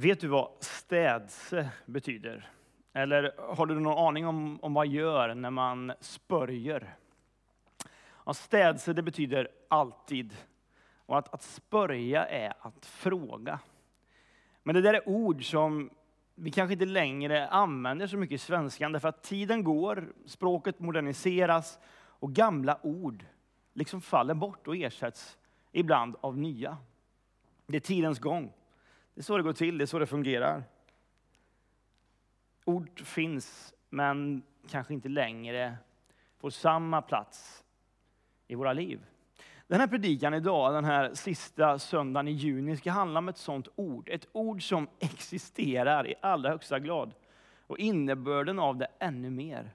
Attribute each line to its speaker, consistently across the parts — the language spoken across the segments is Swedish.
Speaker 1: Vet du vad städse betyder? Eller har du någon aning om, om vad man gör när man spörjer? Ja, städse det betyder alltid. Och att, att spörja är att fråga. Men det där är ord som vi kanske inte längre använder så mycket i svenskan, därför att tiden går, språket moderniseras och gamla ord liksom faller bort och ersätts ibland av nya. Det är tidens gång. Det är så det går till, det är så det fungerar. Ord finns, men kanske inte längre får samma plats i våra liv. Den här predikan idag, den här sista söndagen i juni, ska handla om ett sådant ord. Ett ord som existerar i allra högsta grad. Och innebörden av det ännu mer.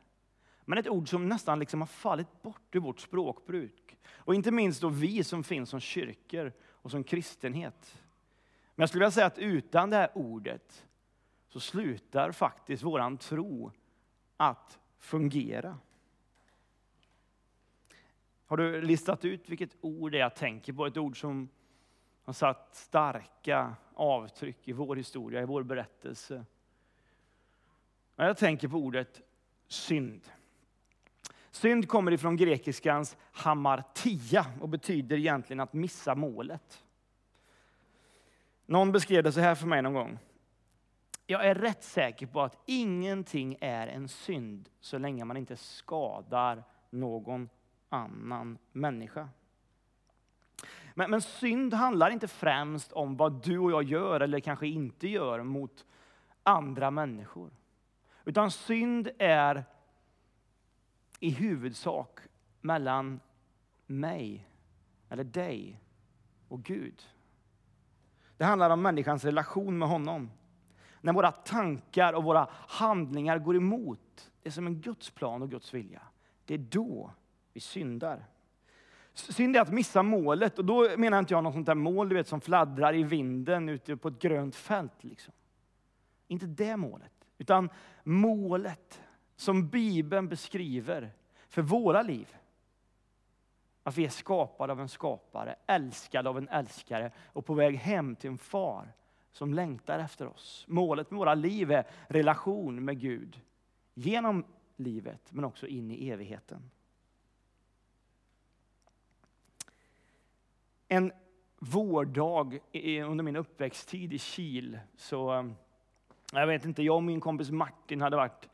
Speaker 1: Men ett ord som nästan liksom har fallit bort ur vårt språkbruk. Och inte minst då vi som finns som kyrkor och som kristenhet. Men jag skulle vilja säga att utan det här ordet så slutar faktiskt våran tro att fungera. Har du listat ut vilket ord det är jag tänker på? Ett ord som har satt starka avtryck i vår historia, i vår berättelse. Jag tänker på ordet synd. Synd kommer ifrån grekiskans hamartia och betyder egentligen att missa målet. Någon beskrev det så här för mig någon gång. Jag är rätt säker på att ingenting är en synd så länge man inte skadar någon annan människa. Men, men synd handlar inte främst om vad du och jag gör eller kanske inte gör mot andra människor. Utan synd är i huvudsak mellan mig, eller dig, och Gud. Det handlar om människans relation med honom. När våra tankar och våra handlingar går emot det som är Guds plan och Guds vilja, det är då vi syndar. Synd är att missa målet och då menar inte jag något sånt där mål du vet, som fladdrar i vinden ute på ett grönt fält. Liksom. Inte det målet, utan målet som Bibeln beskriver för våra liv. Att vi är skapade av en skapare, älskade av en älskare och på väg hem till en far som längtar efter oss. Målet med våra liv är relation med Gud genom livet men också in i evigheten. En vårdag under min uppväxttid i Kil så, eh, jag vet inte, jag och min kompis Martin hade varit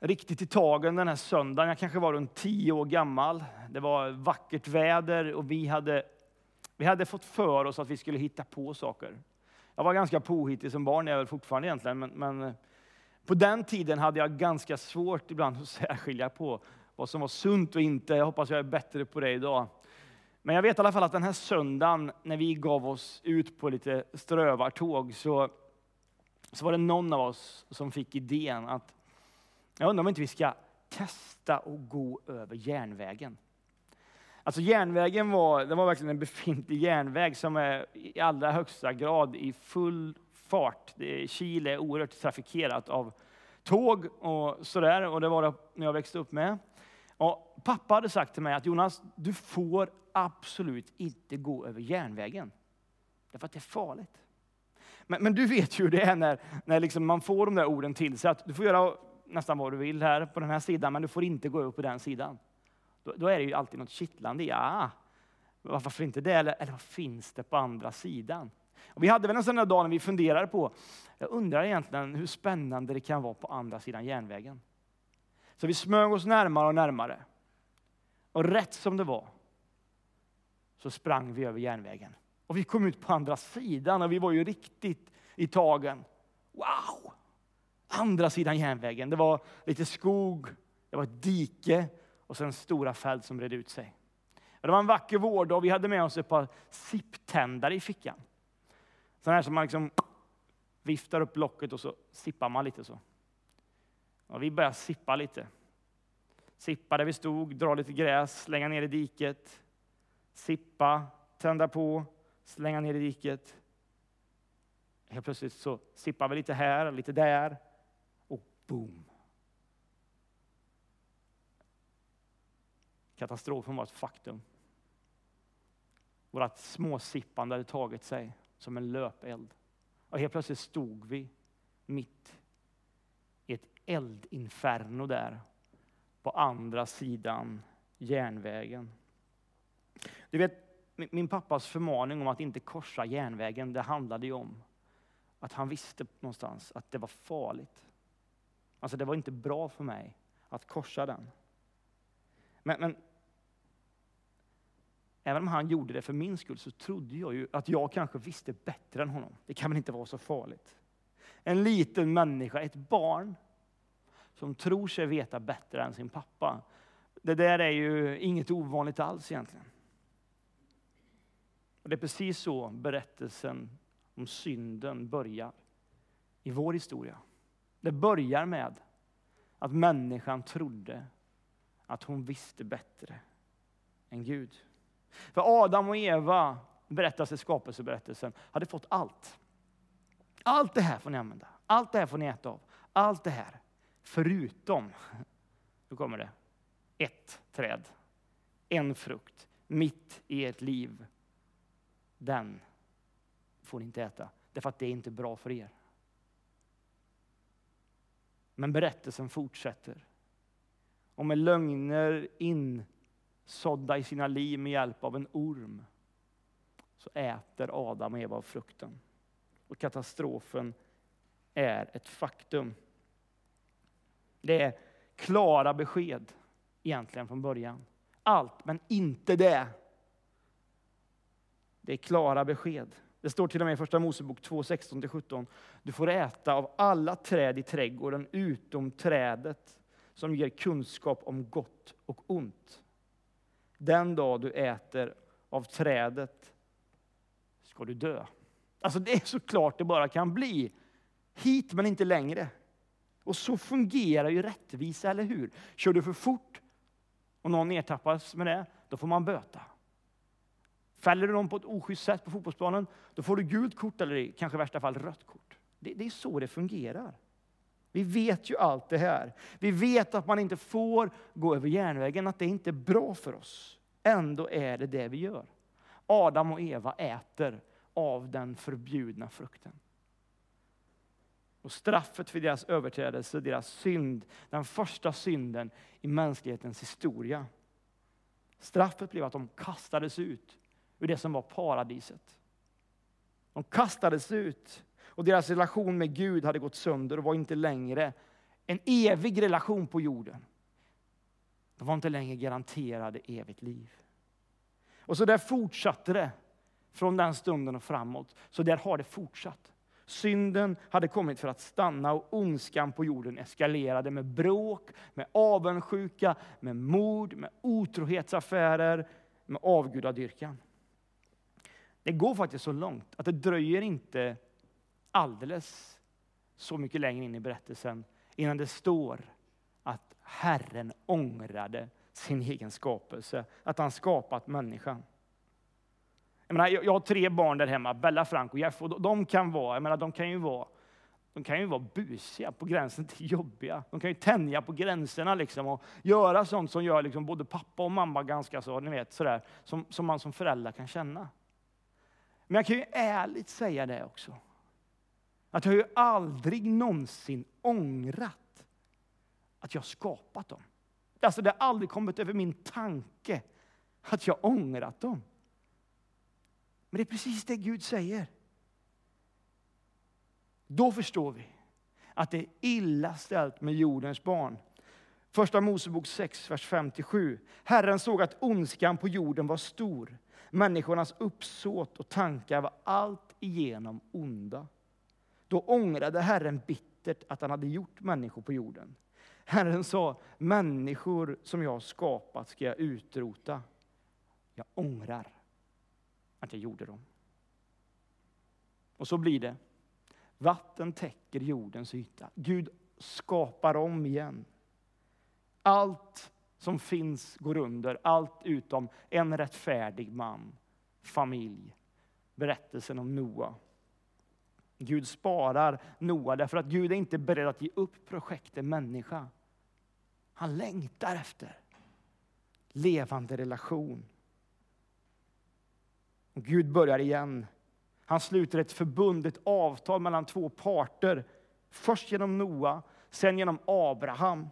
Speaker 1: riktigt i tagen den här söndagen. Jag kanske var runt tio år gammal. Det var vackert väder och vi hade, vi hade fått för oss att vi skulle hitta på saker. Jag var ganska påhittig som barn, jag är väl fortfarande egentligen, men, men eh, på den tiden hade jag ganska svårt ibland att särskilja på vad som var sunt och inte. Jag hoppas jag är bättre på det idag. Men jag vet i alla fall att den här söndagen, när vi gav oss ut på lite strövartåg, så, så var det någon av oss som fick idén att jag undrar om inte vi ska testa att gå över järnvägen. Alltså järnvägen var, det var verkligen en befintlig järnväg som är i allra högsta grad i full fart. Chile är oerhört trafikerat av tåg och sådär, och det var det när jag växte upp med. Och pappa hade sagt till mig att Jonas, du får absolut inte gå över järnvägen. Därför att det är farligt. Men, men du vet ju hur det är när, när liksom man får de där orden till sig, att du får göra nästan vad du vill här på den här sidan, men du får inte gå över på den sidan. Då, då är det ju alltid något kittlande. Ja, ah, varför inte det? Eller, eller vad finns det på andra sidan? Och vi hade väl en sån där dag när vi funderade på, jag undrar egentligen hur spännande det kan vara på andra sidan järnvägen. Så vi smög oss närmare och närmare. Och rätt som det var så sprang vi över järnvägen. Och vi kom ut på andra sidan och vi var ju riktigt i tagen. Wow! Andra sidan järnvägen. Det var lite skog, det var ett dike och sen stora fält som bredde ut sig. Det var en vacker vårdag och vi hade med oss ett par sipptändare i fickan. Sådana här som man liksom viftar upp locket och så sippar man lite så. Och vi började sippa lite. Sippa där vi stod, dra lite gräs, slänga ner i diket. Sippa, tända på, slänga ner i diket. Helt plötsligt så sippar vi lite här, lite där boom. Katastrofen var ett faktum. Vårt småsippande hade tagit sig som en löpeld. Och helt plötsligt stod vi mitt i ett eldinferno där på andra sidan järnvägen. Du vet, min pappas förmaning om att inte korsa järnvägen, det handlade ju om att han visste någonstans att det var farligt. Alltså det var inte bra för mig att korsa den. Men, men även om han gjorde det för min skull så trodde jag ju att jag kanske visste bättre än honom. Det kan väl inte vara så farligt. En liten människa, ett barn, som tror sig veta bättre än sin pappa. Det där är ju inget ovanligt alls egentligen. Och det är precis så berättelsen om synden börjar i vår historia. Det börjar med att människan trodde att hon visste bättre än Gud. För Adam och Eva, berättas i skapelseberättelsen, hade fått allt. Allt det här får ni använda. Allt det här får ni äta av. Allt det här. Förutom, nu kommer det, ett träd. En frukt mitt i ert liv. Den får ni inte äta, därför att det är inte bra för er. Men berättelsen fortsätter. Och med lögner insådda i sina liv med hjälp av en orm så äter Adam och Eva av frukten. Och katastrofen är ett faktum. Det är klara besked egentligen från början. Allt, men inte det. Det är klara besked. Det står till och med i Första Mosebok 2, 16-17. Du får äta av alla träd i trädgården utom trädet som ger kunskap om gott och ont. Den dag du äter av trädet ska du dö. Alltså det är så klart det bara kan bli. Hit men inte längre. Och så fungerar ju rättvisa, eller hur? Kör du för fort och någon ertappas med det, då får man böta. Fäller du någon på ett oschysst sätt på fotbollsplanen, då får du gult kort eller kanske i värsta fall rött kort. Det, det är så det fungerar. Vi vet ju allt det här. Vi vet att man inte får gå över järnvägen, att det inte är bra för oss. Ändå är det det vi gör. Adam och Eva äter av den förbjudna frukten. Och straffet för deras överträdelse, deras synd, den första synden i mänsklighetens historia. Straffet blev att de kastades ut ur det som var paradiset. De kastades ut och deras relation med Gud hade gått sönder och var inte längre en evig relation på jorden. De var inte längre garanterade evigt liv. Och så där fortsatte det från den stunden och framåt. Så där har det fortsatt. Synden hade kommit för att stanna och ondskan på jorden eskalerade med bråk, med avundsjuka, med mord, med otrohetsaffärer, med avgudadyrkan. Det går faktiskt så långt att det dröjer inte alldeles så mycket längre in i berättelsen innan det står att Herren ångrade sin egen skapelse, att han skapat människan. Jag, menar, jag, har tre barn där hemma, Bella, Frank och Jeff, och de kan vara, jag menar, de kan ju vara de kan ju vara busiga, på gränsen till jobbiga. De kan ju tänja på gränserna liksom och göra sånt som gör liksom både pappa och mamma ganska så, ni vet, sådär, som, som man som förälder kan känna. Men jag kan ju ärligt säga det också. Att jag har ju aldrig någonsin ångrat att jag skapat dem. Alltså det har aldrig kommit över min tanke att jag ångrat dem. Men det är precis det Gud säger. Då förstår vi att det är illa ställt med jordens barn. Första Mosebok 6, vers 5-7. Herren såg att ondskan på jorden var stor. Människornas uppsåt och tankar var allt igenom onda. Då ångrade Herren bittert att han hade gjort människor på jorden. Herren sa, människor som jag har skapat ska jag utrota. Jag ångrar att jag gjorde dem. Och så blir det. Vatten täcker jordens yta. Gud skapar om igen. Allt som finns går under, allt utom en rättfärdig man, familj, berättelsen om Noa. Gud sparar Noa därför att Gud är inte beredd att ge upp projektet människa. Han längtar efter levande relation. Och Gud börjar igen Han sluter ett förbund, ett avtal mellan två parter. Först genom Noa, sen genom Abraham.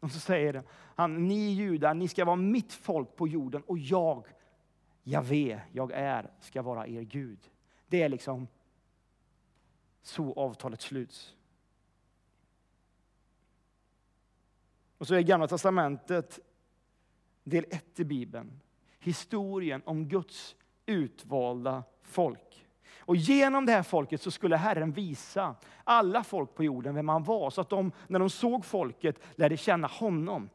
Speaker 1: Och så säger han, ni judar, ni ska vara mitt folk på jorden och jag, Javé, jag är, ska vara er Gud. Det är liksom så avtalet sluts. Och så är Gamla Testamentet del 1 i Bibeln. Historien om Guds utvalda folk. Och genom det här folket så skulle Herren visa alla folk på jorden vem han var, så att de, när de såg folket, lärde känna honom.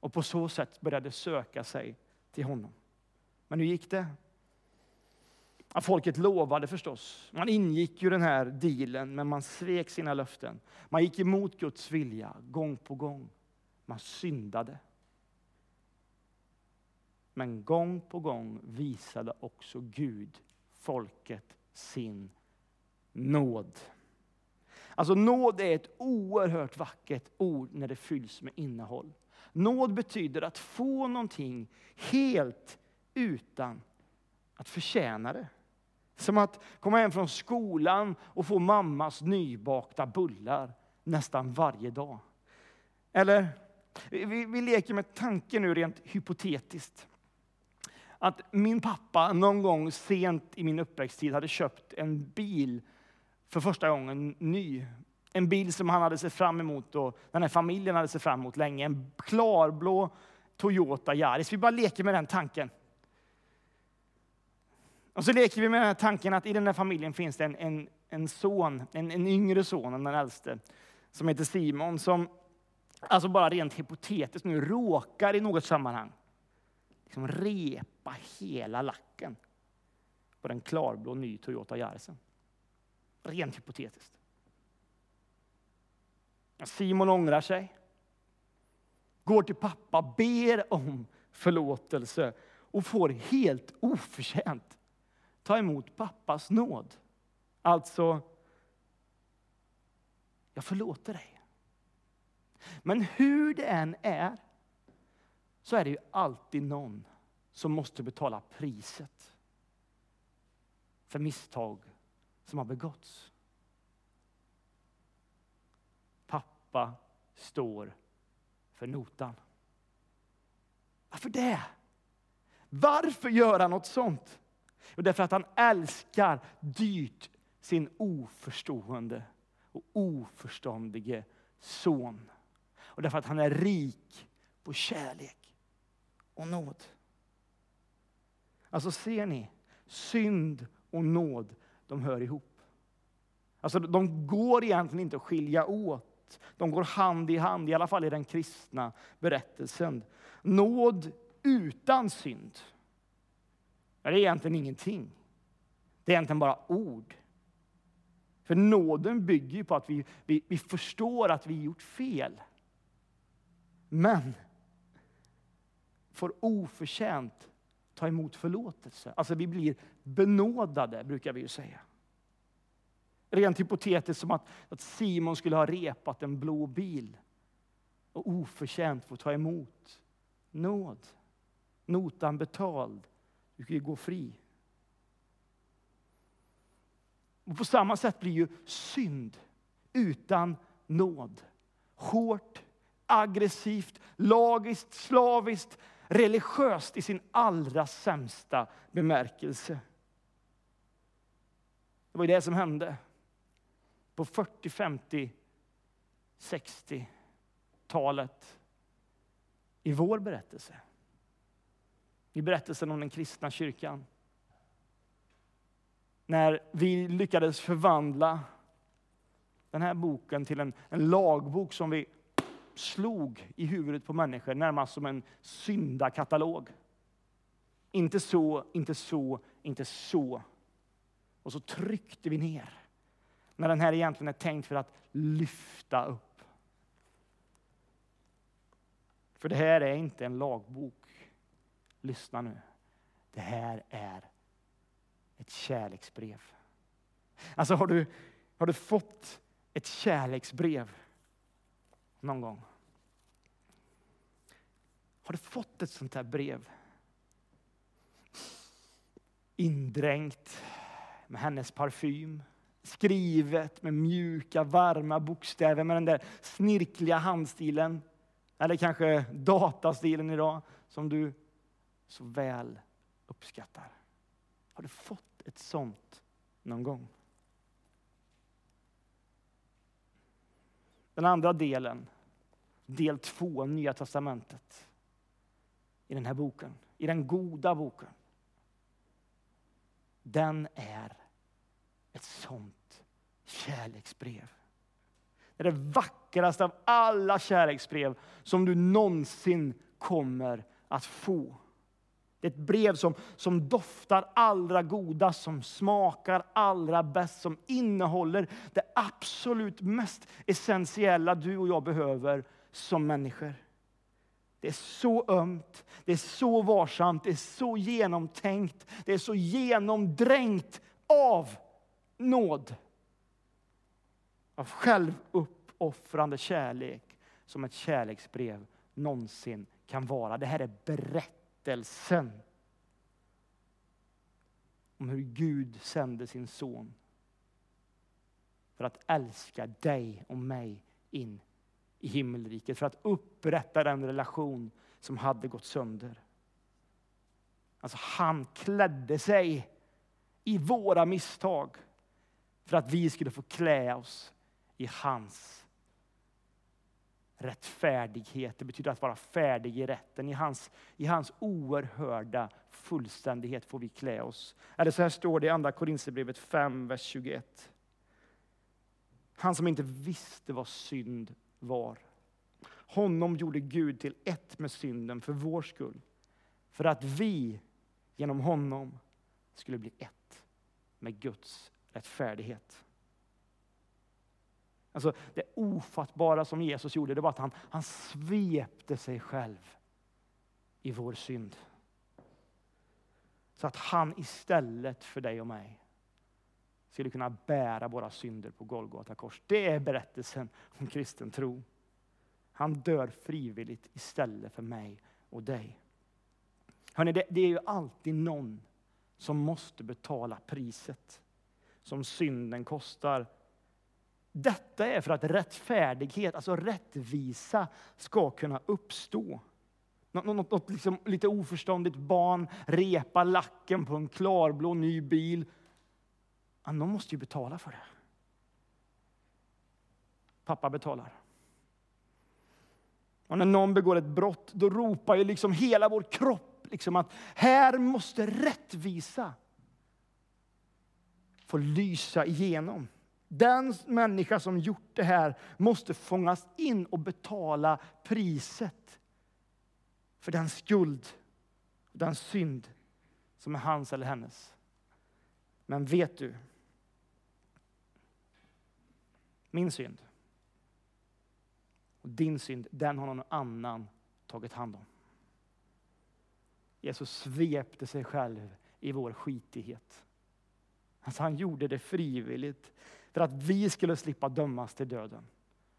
Speaker 1: Och på så sätt började söka sig till honom. Men hur gick det? Ja, folket lovade förstås. Man ingick ju den här dealen, men man svek sina löften. Man gick emot Guds vilja gång på gång. Man syndade. Men gång på gång visade också Gud folket sin nåd. Alltså nåd är ett oerhört vackert ord när det fylls med innehåll. Nåd betyder att få någonting helt utan att förtjäna det. Som att komma hem från skolan och få mammas nybakta bullar nästan varje dag. Eller, vi, vi leker med tanken nu rent hypotetiskt att min pappa någon gång sent i min uppväxttid hade köpt en bil för första gången ny. En bil som han hade sett fram emot och den här familjen hade sett fram emot länge. En klarblå Toyota Yaris. Vi bara leker med den tanken. Och så leker vi med den här tanken att i den här familjen finns det en, en, en son, en, en yngre son än den äldste, som heter Simon, som alltså bara rent hypotetiskt nu råkar i något sammanhang liksom repa hela lacken på den klarblå ny Toyota Yarisen. Rent hypotetiskt. Simon ångrar sig, går till pappa, ber om förlåtelse och får helt oförtjänt ta emot pappas nåd. Alltså, jag förlåter dig. Men hur det än är så är det ju alltid någon som måste betala priset för misstag som har begåtts. Pappa står för notan. Varför det? Varför gör han något sånt? Jo, därför att han älskar dyrt sin oförstående och oförståndige son. Och därför att han är rik på kärlek och nåd. Alltså ser ni, synd och nåd, de hör ihop. Alltså de går egentligen inte att skilja åt. De går hand i hand, i alla fall i den kristna berättelsen. Nåd utan synd, det är egentligen ingenting. Det är egentligen bara ord. För nåden bygger ju på att vi, vi, vi förstår att vi gjort fel. Men får oförtjänt ta emot förlåtelse. Alltså vi blir benådade, brukar vi ju säga. Rent hypotetiskt som att, att Simon skulle ha repat en blå bil och oförtjänt få ta emot nåd. Notan betald. Du kan ju gå fri. Och på samma sätt blir ju synd utan nåd hårt, aggressivt, lagiskt, slaviskt, religiöst i sin allra sämsta bemärkelse. Det var ju det som hände på 40, 50, 60-talet i vår berättelse. I berättelsen om den kristna kyrkan. När vi lyckades förvandla den här boken till en, en lagbok som vi slog i huvudet på människor, närmast som en syndakatalog. Inte så, inte så, inte så. Och så tryckte vi ner. När den här egentligen är tänkt för att lyfta upp. För det här är inte en lagbok. Lyssna nu. Det här är ett kärleksbrev. Alltså har du, har du fått ett kärleksbrev någon gång? Har du fått ett sånt här brev? indränkt med hennes parfym. Skrivet med mjuka, varma bokstäver med den där snirkliga handstilen. Eller kanske datastilen idag som du så väl uppskattar. Har du fått ett sånt någon gång? Den andra delen, del två, Nya Testamentet, i den här boken, i den goda boken. Den är ett sånt kärleksbrev. Det är det vackraste av alla kärleksbrev som du någonsin kommer att få. Det är ett brev som, som doftar allra godast, som smakar allra bäst, som innehåller det absolut mest essentiella du och jag behöver som människor. Det är så ömt, det är så varsamt, det är så genomtänkt, det är så genomdränkt av nåd. Av självuppoffrande kärlek som ett kärleksbrev någonsin kan vara. Det här är berättelsen om hur Gud sände sin son för att älska dig och mig in i himmelriket, för att upprätta den relation som hade gått sönder. Alltså han klädde sig i våra misstag för att vi skulle få klä oss i hans rättfärdighet. Det betyder att vara färdig i rätten. I hans, I hans oerhörda fullständighet får vi klä oss. Eller så här står det i Andra Korinthierbrevet 5, vers 21. Han som inte visste vad synd var. Honom gjorde Gud till ett med synden för vår skull. För att vi genom honom skulle bli ett med Guds rättfärdighet. Alltså det ofattbara som Jesus gjorde, det var att han, han svepte sig själv i vår synd. Så att han istället för dig och mig skulle kunna bära våra synder på Golgata kors. Det är berättelsen om kristen tro. Han dör frivilligt istället för mig och dig. Hörrni, det, det är ju alltid någon som måste betala priset som synden kostar. Detta är för att rättfärdighet, alltså rättvisa, ska kunna uppstå. Något, något, något liksom lite oförståndigt barn repar lacken på en klarblå ny bil. Ja, någon måste ju betala för det. Pappa betalar. Och när någon begår ett brott, då ropar ju liksom hela vår kropp liksom att här måste rättvisa få lysa igenom. Den människa som gjort det här måste fångas in och betala priset för den skuld, den synd som är hans eller hennes. Men vet du? Min synd och din synd, den har någon annan tagit hand om. Jesus svepte sig själv i vår skitighet. Alltså han gjorde det frivilligt för att vi skulle slippa dömas till döden.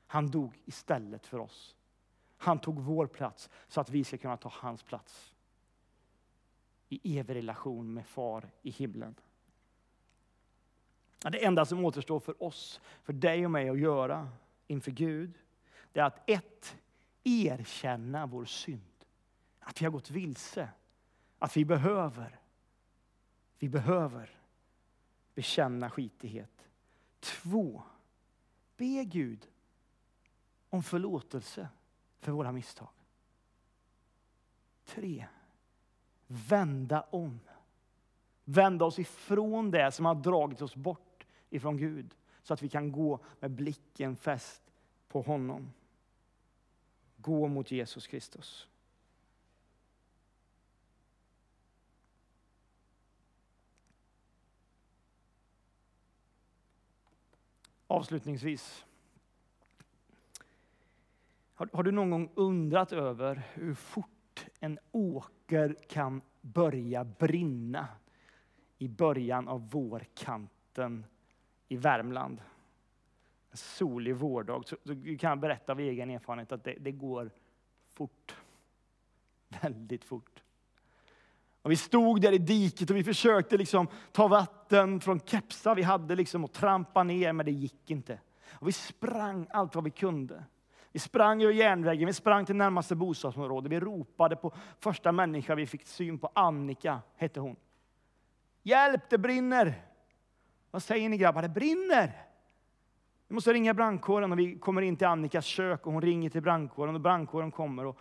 Speaker 1: Han dog istället för oss. Han tog vår plats så att vi ska kunna ta hans plats. I evig relation med far i himlen. Det enda som återstår för oss, för dig och mig att göra inför Gud, det är att ett, erkänna vår synd. Att vi har gått vilse. Att vi behöver, vi behöver bekänna skitighet. Två, be Gud om förlåtelse för våra misstag. Tre, vända om. Vända oss ifrån det som har dragit oss bort ifrån Gud så att vi kan gå med blicken fäst på honom. Gå mot Jesus Kristus. Avslutningsvis. Har, har, du någon gång undrat över hur fort en åker kan börja brinna i början av vårkanten i Värmland? En solig vårdag. Så, så kan jag berätta av egen erfarenhet att det, det går fort. Väldigt fort. Och vi stod där i diket och vi försökte liksom ta vatten från kepsar vi hade liksom och trampa ner, men det gick inte. Och vi sprang allt vad vi kunde. Vi sprang över järnvägen, vi sprang till närmaste bostadsområde. Vi ropade på första människa vi fick syn på. Annika hette hon. Hjälp, det brinner! Vad säger ni grabbar? Det brinner! Vi måste ringa brandkåren och vi kommer in till Annikas kök och hon ringer till brandkåren och brandkåren kommer och,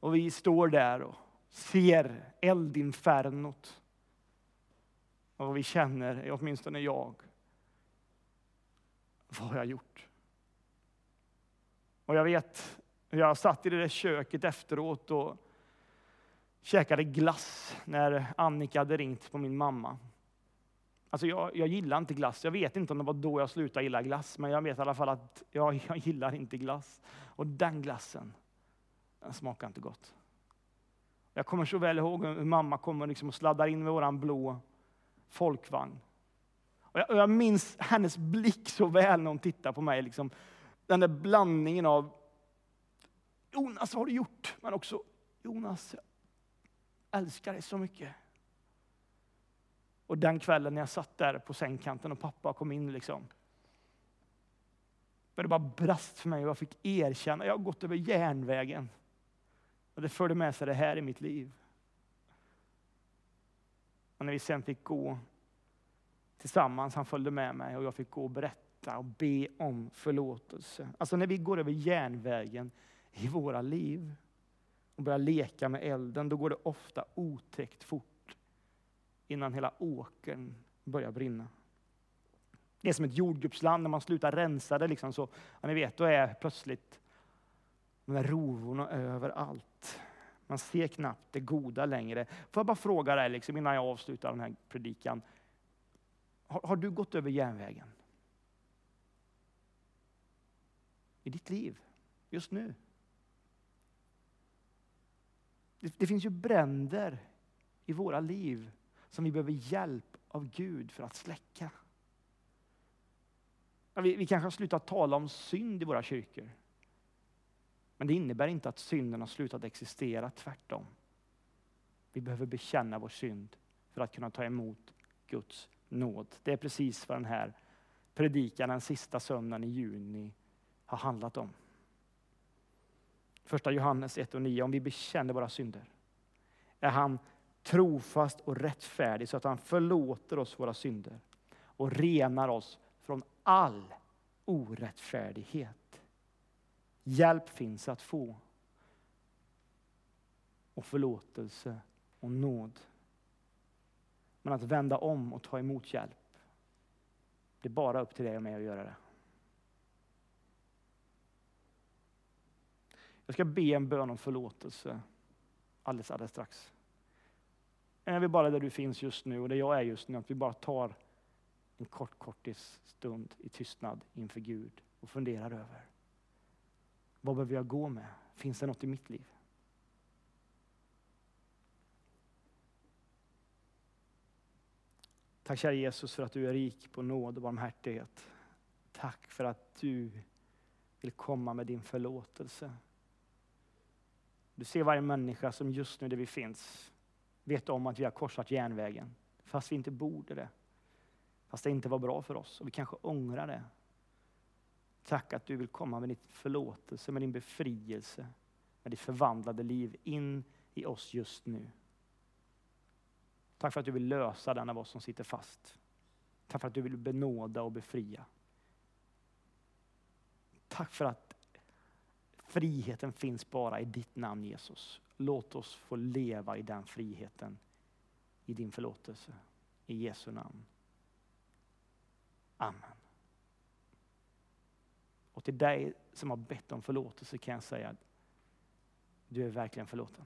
Speaker 1: och vi står där och ser eldinfernot. Och vi känner, åtminstone jag, vad har jag gjort? Och jag vet, jag satt i det där köket efteråt och käkade glass när Annika hade ringt på min mamma. Alltså jag, jag gillar inte glass. Jag vet inte om det var då jag slutade gilla glass, men jag vet i alla fall att jag, jag gillar inte glass. Och den glassen, den smakar inte gott. Jag kommer så väl ihåg hur mamma kommer liksom och sladdar in med våran blå folkvagn. Och jag, och jag minns hennes blick så väl när hon tittar på mig. Liksom. Den där blandningen av Jonas, vad har du gjort? Men också Jonas, jag älskar dig så mycket. Och den kvällen när jag satt där på sängkanten och pappa kom in, liksom, det bara brast för mig och jag fick erkänna, jag har gått över järnvägen. Och det förde med sig det här i mitt liv. Och när vi sen fick gå tillsammans, han följde med mig och jag fick gå och berätta och be om förlåtelse. Alltså när vi går över järnvägen i våra liv och börjar leka med elden, då går det ofta otäckt fort innan hela åkern börjar brinna. Det är som ett jordgubbsland, när man slutar rensa det, liksom så, ja, ni vet, då är plötsligt de där rovorna överallt. Man ser knappt det goda längre. Får jag bara fråga dig liksom, innan jag avslutar den här predikan. Har, har du gått över järnvägen? I ditt liv, just nu? Det, det finns ju bränder i våra liv som vi behöver hjälp av Gud för att släcka. Vi, vi kanske har slutat tala om synd i våra kyrkor. Men det innebär inte att synden har slutat existera, tvärtom. Vi behöver bekänna vår synd för att kunna ta emot Guds nåd. Det är precis vad den här predikan den sista söndagen i juni har handlat om. Första Johannes 1 och 9, om vi bekänner våra synder är han trofast och rättfärdig så att han förlåter oss våra synder och renar oss från all orättfärdighet. Hjälp finns att få. Och förlåtelse och nåd. Men att vända om och ta emot hjälp, det är bara upp till dig och mig att göra det. Jag ska be en bön om förlåtelse alldeles, alldeles strax. Är vi bara där du finns just nu och där jag är just nu, att vi bara tar en kort, kortis stund i tystnad inför Gud och funderar över vad behöver jag gå med? Finns det något i mitt liv? Tack kära Jesus för att du är rik på nåd och barmhärtighet. Tack för att du vill komma med din förlåtelse. Du ser varje människa som just nu där vi finns vet om att vi har korsat järnvägen, fast vi inte borde det. Fast det inte var bra för oss och vi kanske ångrar det. Tack att du vill komma med din förlåtelse, med din befrielse, med ditt förvandlade liv in i oss just nu. Tack för att du vill lösa den av oss som sitter fast. Tack för att du vill benåda och befria. Tack för att friheten finns bara i ditt namn Jesus. Låt oss få leva i den friheten, i din förlåtelse. I Jesu namn. Amen. Och till dig som har bett om förlåtelse kan jag säga att du är verkligen förlåten.